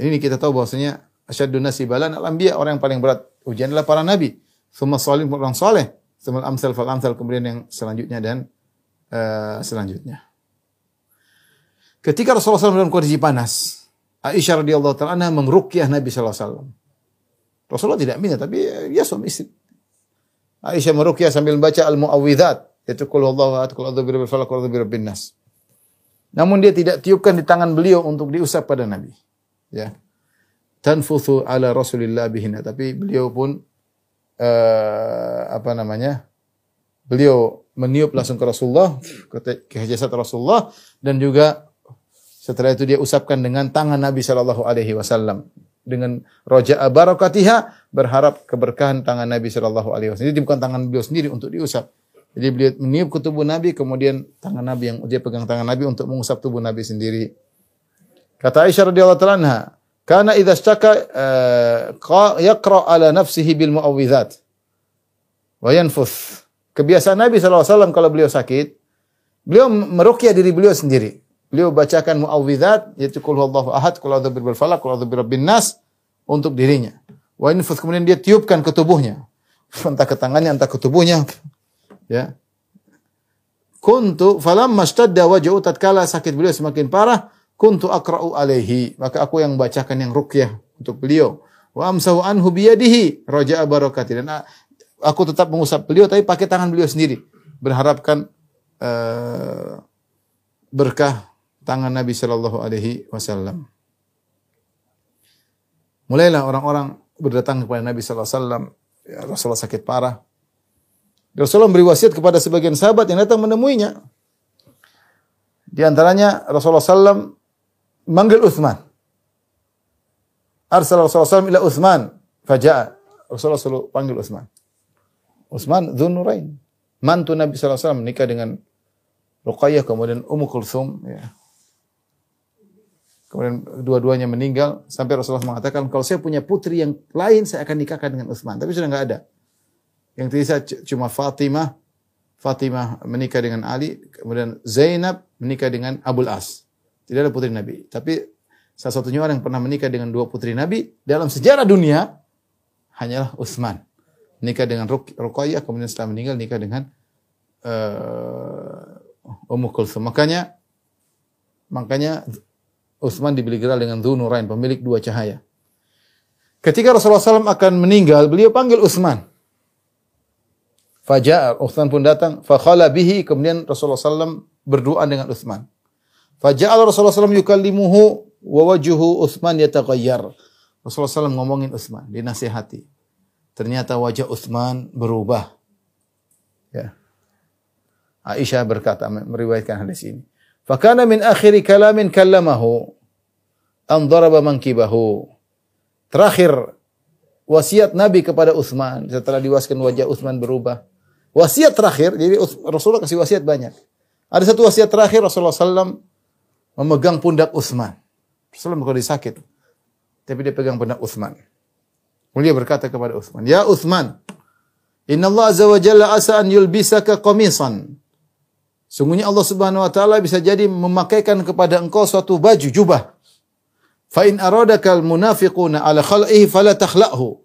Ini kita tahu bahwasanya asyadun nasi balan al-anbiya orang yang paling berat ujian adalah para nabi. Semua salih orang saleh, semua amsal fal amsal kemudian yang selanjutnya dan uh, selanjutnya. Ketika Rasulullah SAW dalam kondisi panas, Aisyah radhiyallahu taala anha mengruqyah Nabi wasallam. Rasulullah tidak minta tapi ya suami istri. Aisyah meruqyah sambil membaca al-muawwidzat, yaitu qul huwallahu ahad, qul a'udzu birabbil falaq, qul a'udzu nas. Namun dia tidak tiupkan di tangan beliau untuk diusap pada Nabi. Ya. Tanfuthu ala Rasulillah bihina, tapi beliau pun uh, apa namanya? Beliau meniup langsung ke Rasulullah, ke jasad Rasulullah dan juga setelah itu dia usapkan dengan tangan Nabi Shallallahu Alaihi Wasallam dengan roja barakatiha berharap keberkahan tangan Nabi Shallallahu Alaihi Wasallam. Jadi bukan tangan beliau sendiri untuk diusap. Jadi beliau meniup ke tubuh Nabi, kemudian tangan Nabi yang dia pegang tangan Nabi untuk mengusap tubuh Nabi sendiri. Kata Aisyah radhiyallahu anha, "Kana idza ishtaka uh, yaqra ala nafsihi bil muawwidzat wa yanfuth." Kebiasaan Nabi SAW kalau beliau sakit, beliau meruqyah diri beliau sendiri. Beliau bacakan muawwidzat yaitu qul huwallahu ahad, qul a'udzu birabbil falaq, qul a'udzu birabbin nas untuk dirinya. Wa infus kemudian dia tiupkan ke tubuhnya. Entah ke tangannya, entah ke tubuhnya. Ya. Kuntu falamma mashtadda wajhu tatkala sakit beliau semakin parah, kuntu aqra'u alaihi. Maka aku yang bacakan yang ruqyah untuk beliau. Wa amsahu anhu biyadihi raja'a barakati. Dan aku tetap mengusap beliau tapi pakai tangan beliau sendiri. Berharapkan uh, berkah tangan Nabi Shallallahu Alaihi Wasallam. Mulailah orang-orang berdatang kepada Nabi Shallallahu Alaihi Wasallam. Ya, Rasulullah sakit parah. Rasulullah beri wasiat kepada sebagian sahabat yang datang menemuinya. Di antaranya Rasulullah SAW manggil Uthman. Arsal Rasulullah SAW ila Uthman. Faja'a. Rasulullah SAW panggil Uthman. Uthman dhun nurain. Mantu Nabi SAW menikah dengan Ruqayyah kemudian Ummu Kulthum. Ya. Kemudian dua-duanya meninggal sampai Rasulullah mengatakan kalau saya punya putri yang lain saya akan nikahkan dengan Utsman. Tapi sudah nggak ada. Yang tersisa cuma Fatimah. Fatimah menikah dengan Ali, kemudian Zainab menikah dengan Abul As. Tidak ada putri Nabi. Tapi salah satunya orang yang pernah menikah dengan dua putri Nabi dalam sejarah dunia hanyalah Utsman. Nikah dengan Ruqayyah, kemudian setelah meninggal nikah dengan uh, Ummu. Makanya makanya Utsman dibeli geral dengan Dzunurain, pemilik dua cahaya. Ketika Rasulullah SAW akan meninggal, beliau panggil Utsman. Fajar, Utsman pun datang. Fakhala bihi, kemudian Rasulullah SAW berdoa dengan Utsman. Faja'al Rasulullah SAW yukallimuhu wa wajuhu Utsman yataghayyar. Rasulullah SAW ngomongin Utsman, dinasihati. Ternyata wajah Utsman berubah. Aisyah berkata meriwayatkan hadis ini. Fakana min akhiri kalamin kallamahu an daraba mankibahu. Terakhir wasiat Nabi kepada Utsman setelah diwaskan wajah Utsman berubah. Wasiat terakhir, jadi Rasulullah kasih wasiat banyak. Ada satu wasiat terakhir Rasulullah SAW memegang pundak Utsman. Rasulullah kalau dia sakit, tapi dia pegang pundak Utsman. Mulia berkata kepada Utsman, "Ya Utsman, Inna Allah azza wa jalla asa an yulbisaka qamisan Sungguhnya Allah Subhanahu wa taala bisa jadi memakaikan kepada engkau suatu baju jubah. Fa in aradakal munafiquna ala khal'ihi fala takhla'hu.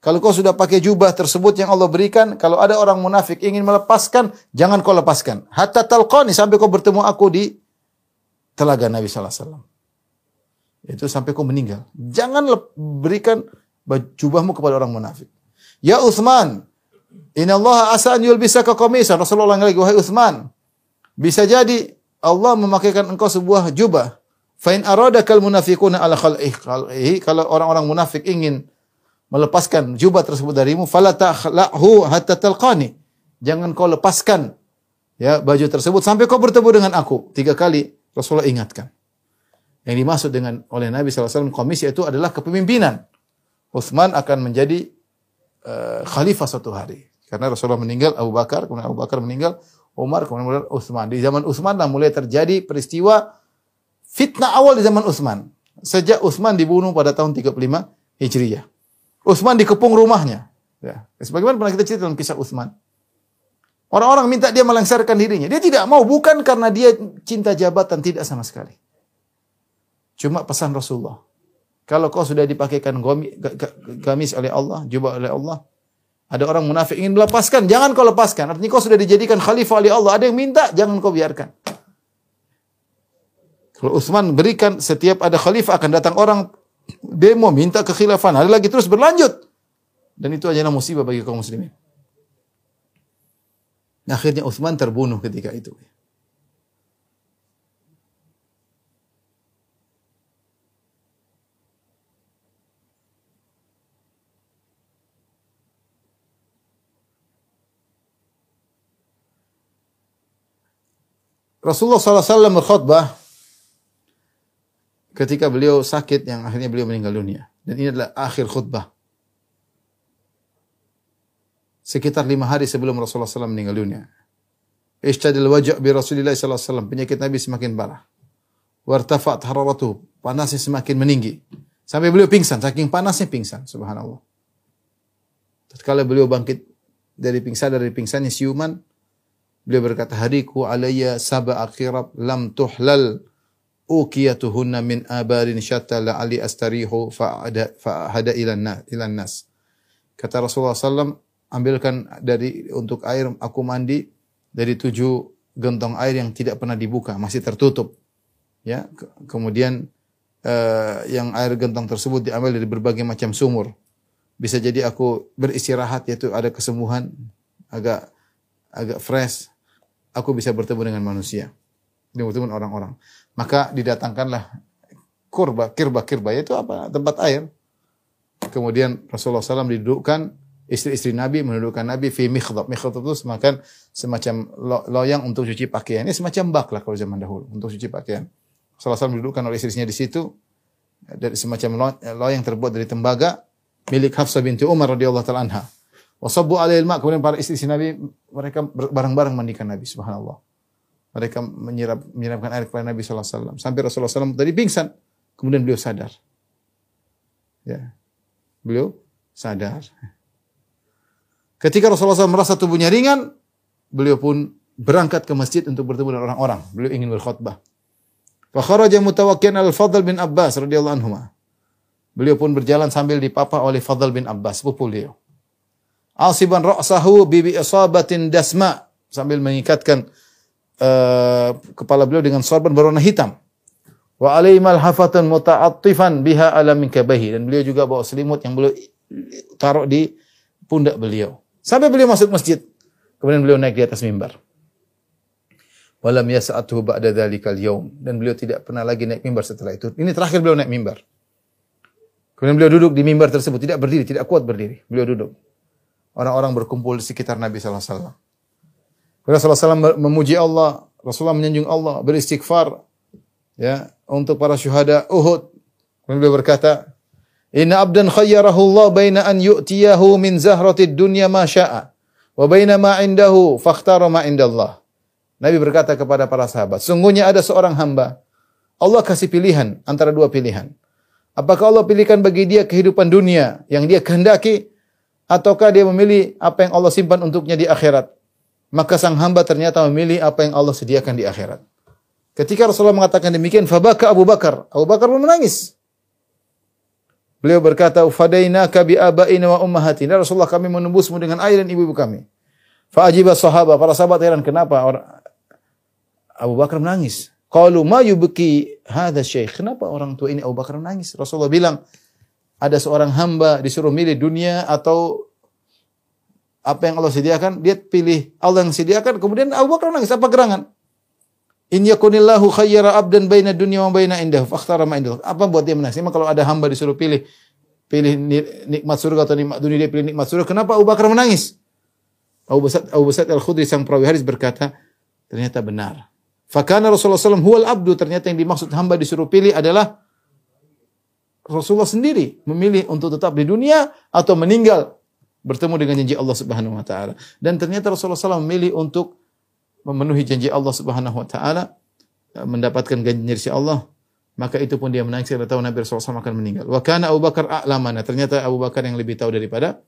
Kalau kau sudah pakai jubah tersebut yang Allah berikan, kalau ada orang munafik ingin melepaskan, jangan kau lepaskan. Hatta talqani sampai kau bertemu aku di telaga Nabi sallallahu alaihi wasallam. Itu sampai kau meninggal. Jangan berikan jubahmu kepada orang munafik. Ya Uthman, Inna Allah asa an yulbisaka qamisan. Rasulullah lagi, wahai Uthman, bisa jadi Allah memakaikan engkau sebuah jubah. Fa'in aradakal munafiquna ala khal'ihi. Kalau orang-orang munafik ingin melepaskan jubah tersebut darimu, fala ta'khlahu hatta talqani. Jangan kau lepaskan ya baju tersebut sampai kau bertemu dengan aku. Tiga kali Rasulullah ingatkan. Yang dimaksud dengan oleh Nabi SAW komisi itu adalah kepemimpinan. Uthman akan menjadi uh, khalifah suatu hari. Karena Rasulullah meninggal, Abu Bakar, kemudian Abu Bakar meninggal, Umar, kemudian Utsman. Di zaman Utsman lah mulai terjadi peristiwa fitnah awal di zaman Utsman. Sejak Utsman dibunuh pada tahun 35 Hijriah. Utsman dikepung rumahnya. Ya. Sebagaimana pernah kita cerita dalam kisah Utsman. Orang-orang minta dia melengsarkan dirinya. Dia tidak mau, bukan karena dia cinta jabatan, tidak sama sekali. Cuma pesan Rasulullah. Kalau kau sudah dipakaikan gamis oleh Allah, jubah oleh Allah, ada orang munafik ingin melepaskan, jangan kau lepaskan. Artinya kau sudah dijadikan khalifah oleh Allah. Ada yang minta, jangan kau biarkan. Kalau Utsman berikan setiap ada khalifah akan datang orang demo minta kekhilafan. Ada lagi terus berlanjut. Dan itu adalah musibah bagi kaum muslimin. Akhirnya Utsman terbunuh ketika itu. Rasulullah SAW berkhutbah ketika beliau sakit yang akhirnya beliau meninggal dunia. Dan ini adalah akhir khutbah. Sekitar lima hari sebelum Rasulullah SAW meninggal dunia. Ishtadil wajah bi Rasulullah SAW. Penyakit Nabi semakin parah. Wartafat hararatu. Panasnya semakin meninggi. Sampai beliau pingsan. Saking panasnya pingsan. Subhanallah. Tatkala beliau bangkit dari pingsan, dari pingsannya siuman, Beliau berkata, hariku alayya sab'a akhirab lam tuhlal ukiyatuhunna min abarin syatta la'ali astarihu fa'hada ilan nas. Kata Rasulullah SAW, ambilkan dari untuk air aku mandi dari tujuh gentong air yang tidak pernah dibuka, masih tertutup. Ya, kemudian uh, yang air gentong tersebut diambil dari berbagai macam sumur. Bisa jadi aku beristirahat yaitu ada kesembuhan agak agak fresh, aku bisa bertemu dengan manusia. Bertemu dengan orang-orang. Maka didatangkanlah kurba, kirba, kirba itu apa? Tempat air. Kemudian Rasulullah SAW didudukkan istri-istri Nabi menundukkan Nabi fi mikhdab. Mikhdab itu semacam semacam loyang untuk cuci pakaian. Ini semacam bak lah kalau zaman dahulu untuk cuci pakaian. Rasulullah SAW didudukkan oleh istrinya di situ dari semacam loyang terbuat dari tembaga milik Hafsah binti Umar radhiyallahu taala. Wasabbu alaihi ma kemudian para istri Nabi mereka bareng-bareng mandikan Nabi subhanallah. Mereka menyirap menyiramkan air kepada Nabi sallallahu alaihi wasallam sampai Rasulullah SAW tadi pingsan. Kemudian beliau sadar. Ya. Beliau sadar. Ketika Rasulullah SAW merasa tubuhnya ringan, beliau pun berangkat ke masjid untuk bertemu dengan orang-orang. Beliau ingin berkhutbah. Fa kharaja mutawakkian al-Fadl bin Abbas radhiyallahu anhu. Beliau pun berjalan sambil dipapa oleh Fadl bin Abbas, sepupu beliau asiban ra'sahu bi isabatin dasma sambil mengikatkan uh, kepala beliau dengan sorban berwarna hitam. Wa alaihi hafatan muta'attifan biha ala min kabahi dan beliau juga bawa selimut yang beliau taruh di pundak beliau. Sampai beliau masuk masjid. Kemudian beliau naik di atas mimbar. Walam yas'atuhu ba'da dzalikal yaum dan beliau tidak pernah lagi naik mimbar setelah itu. Ini terakhir beliau naik mimbar. Kemudian beliau duduk di mimbar tersebut, tidak berdiri, tidak kuat berdiri. Beliau duduk. Orang-orang berkumpul di sekitar Nabi sallallahu alaihi wasallam. Rasulullah SAW memuji Allah, Rasulullah menyanjung Allah, beristighfar ya untuk para syuhada Uhud. Kemudian berkata, Inna abdan khayyarahu Allah baina an yu'tiyahu min zahratid dunya ma sya'a wa baina ma indahu fakhtara ma indallah. Nabi berkata kepada para sahabat, sungguhnya ada seorang hamba Allah kasih pilihan antara dua pilihan. Apakah Allah pilihkan bagi dia kehidupan dunia yang dia kehendaki ataukah dia memilih apa yang Allah simpan untuknya di akhirat? Maka sang hamba ternyata memilih apa yang Allah sediakan di akhirat. Ketika Rasulullah mengatakan demikian, fabaka Abu Bakar. Abu Bakar pun menangis. Beliau berkata, "Fadainaka bi abaina wa ummahatina." Rasulullah kami menembusmu dengan air dan ibu-ibu kami. Fa ajiba sahabat, para sahabat heran kenapa orang Abu Bakar menangis. Qalu ma yubki hadha syekh. Kenapa orang tua ini Abu Bakar menangis? Rasulullah bilang, ada seorang hamba disuruh milih dunia atau apa yang Allah sediakan, dia pilih Allah yang sediakan, kemudian Abu Bakar menangis. Apa gerangan? In yakunillahu khayyara abdan baina dunya wa baina indahu fakhtara ma indahu. Apa buat dia menangis? Memang kalau ada hamba disuruh pilih pilih nikmat surga atau nikmat dunia dia pilih nikmat surga, kenapa Abu Bakar menangis? Abu Bakar Abu Bakar Al-Khudri sang perawi hadis berkata, ternyata benar. Fakana Rasulullah SAW huwal abdu, ternyata yang dimaksud hamba disuruh pilih adalah Rasulullah sendiri memilih untuk tetap di dunia atau meninggal bertemu dengan janji Allah Subhanahu wa taala. Dan ternyata Rasulullah SAW memilih untuk memenuhi janji Allah Subhanahu wa taala eh, mendapatkan janji Allah maka itu pun dia menangis karena tahu Nabi Rasulullah SAW akan meninggal. Wa kana Abu Bakar a'lamana. Ternyata Abu Bakar yang lebih tahu daripada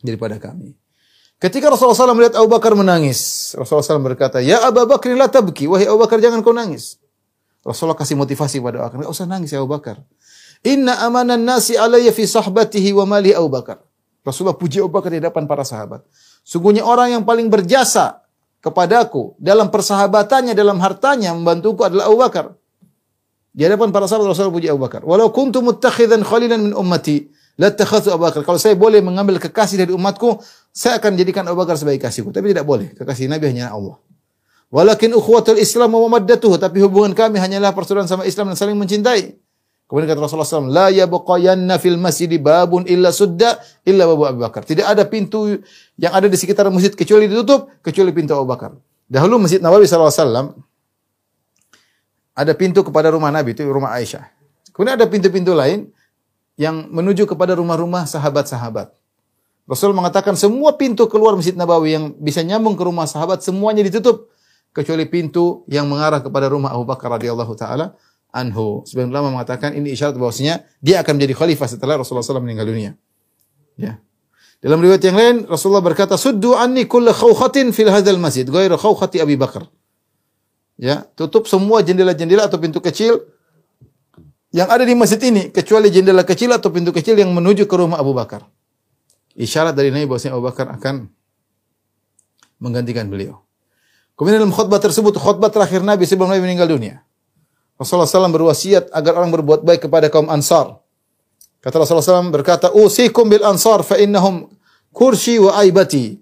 daripada kami. Ketika Rasulullah SAW melihat Abu Bakar menangis, Rasulullah SAW berkata, Ya Abu Bakar la tabki. Wahai Abu Bakar jangan kau nangis. Rasulullah kasih motivasi pada Abu Bakar. Tidak usah nangis ya Abu Bakar. Inna amanan nasi alayya fi sahbatihi wa mali Abu Bakar. Rasulullah puji Abu Bakar di hadapan para sahabat. Sungguhnya orang yang paling berjasa kepadaku dalam persahabatannya, dalam hartanya membantuku adalah Abu Bakar. Di hadapan para sahabat Rasulullah puji Abu Bakar. Walau kuntu muttakhidan khalilan min ummati, la takhadhu Abu Bakar. Kalau saya boleh mengambil kekasih dari umatku, saya akan jadikan Abu Bakar sebagai kasihku. Tapi tidak boleh. Kekasih Nabi hanya Allah. Walakin ukhuwatul Islam wa mawaddatuhu, tapi hubungan kami hanyalah persaudaraan sama Islam dan saling mencintai. Kemudian kata Rasulullah SAW, La yabqayanna fil masjid babun illa sudda illa babu Abu Bakar. Tidak ada pintu yang ada di sekitar masjid kecuali ditutup, kecuali pintu Abu Bakar. Dahulu Masjid Nabawi SAW, ada pintu kepada rumah Nabi, itu rumah Aisyah. Kemudian ada pintu-pintu lain yang menuju kepada rumah-rumah sahabat-sahabat. Rasul mengatakan semua pintu keluar Masjid Nabawi yang bisa nyambung ke rumah sahabat semuanya ditutup kecuali pintu yang mengarah kepada rumah Abu Bakar radhiyallahu taala anhu. Sebagian ulama mengatakan ini isyarat bahwasanya dia akan menjadi khalifah setelah Rasulullah SAW meninggal dunia. Ya. Dalam riwayat yang lain Rasulullah berkata, "Suddu anni kulla khawkhatin fil hadzal masjid, ghairu khawkhati Abi Bakar." Ya, tutup semua jendela-jendela atau pintu kecil yang ada di masjid ini kecuali jendela kecil atau pintu kecil yang menuju ke rumah Abu Bakar. Isyarat dari Nabi bahwasanya Abu Bakar akan menggantikan beliau. Kemudian dalam khutbah tersebut, khutbah terakhir Nabi sebelum Nabi meninggal dunia. Rasulullah SAW berwasiat agar orang berbuat baik kepada kaum Ansar. Kata Rasulullah SAW berkata, Usikum bil Ansar fa innahum kursi wa aibati.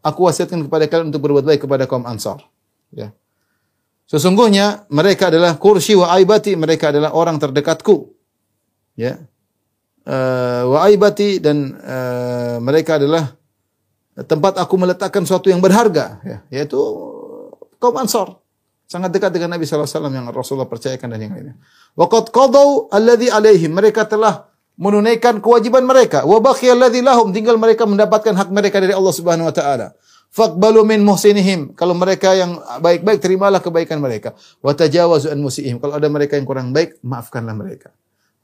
Aku wasiatkan kepada kalian untuk berbuat baik kepada kaum Ansar. Ya. Sesungguhnya mereka adalah kursi wa aibati, mereka adalah orang terdekatku. Ya. Uh, wa aibati dan uh, mereka adalah tempat aku meletakkan sesuatu yang berharga, ya, yaitu kaum Ansar. Sangat dekat dengan Nabi SAW yang Rasulullah percayakan dan yang lainnya. Waqad qadau alladhi alaihim. Mereka telah menunaikan kewajiban mereka. Wa baqiya alladhi lahum. Tinggal mereka mendapatkan hak mereka dari Allah Subhanahu wa taala. Faqbalu min muhsinihim. Kalau mereka yang baik-baik terimalah kebaikan mereka. Wa tajawazu an musihim. Kalau ada mereka yang kurang baik, maafkanlah mereka.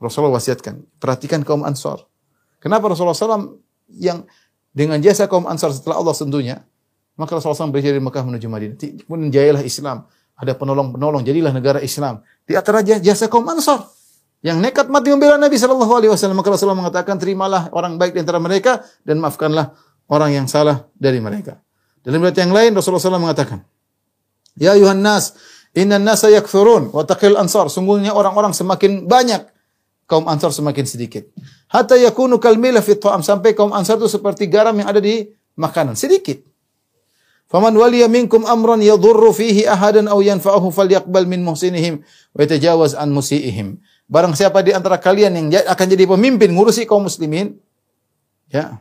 Rasulullah wasiatkan, perhatikan kaum Ansar. Kenapa Rasulullah SAW yang dengan jasa kaum Ansar setelah Allah tentunya, maka Rasulullah SAW berhijrah dari Mekah menuju Madinah. Kemudian jayalah Islam ada penolong-penolong, jadilah negara Islam. Di antara jasa kaum Ansar yang nekat mati membela Nabi sallallahu alaihi wasallam. Maka Rasulullah mengatakan, "Terimalah orang baik di antara mereka dan maafkanlah orang yang salah dari mereka." Dalam riwayat yang lain Rasulullah SAW mengatakan, "Ya ayuhan nas, inna nasa yakthurun wa taqil ansar." Sungguhnya orang-orang semakin banyak, kaum Ansar semakin sedikit. Hatta yakunu kalmila fit ta'am sampai kaum Ansar itu seperti garam yang ada di makanan, sedikit. Faman waliya minkum amran yadurru fihi ahadan aw yanfa'uhu falyaqbal min muhsinihim wa yatajawaz an musiihim. Barang siapa di antara kalian yang akan jadi pemimpin ngurusi kaum muslimin, ya,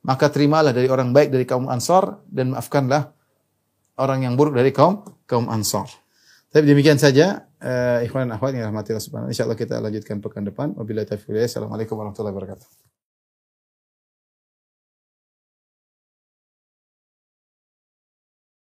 maka terimalah dari orang baik dari kaum Ansar dan maafkanlah orang yang buruk dari kaum kaum Ansar. Tapi demikian saja uh, ikhwan akhwat yang rahmati Allah subhanahu. Insyaallah kita lanjutkan pekan depan. Wabillahi taufiq. Assalamualaikum warahmatullahi wabarakatuh.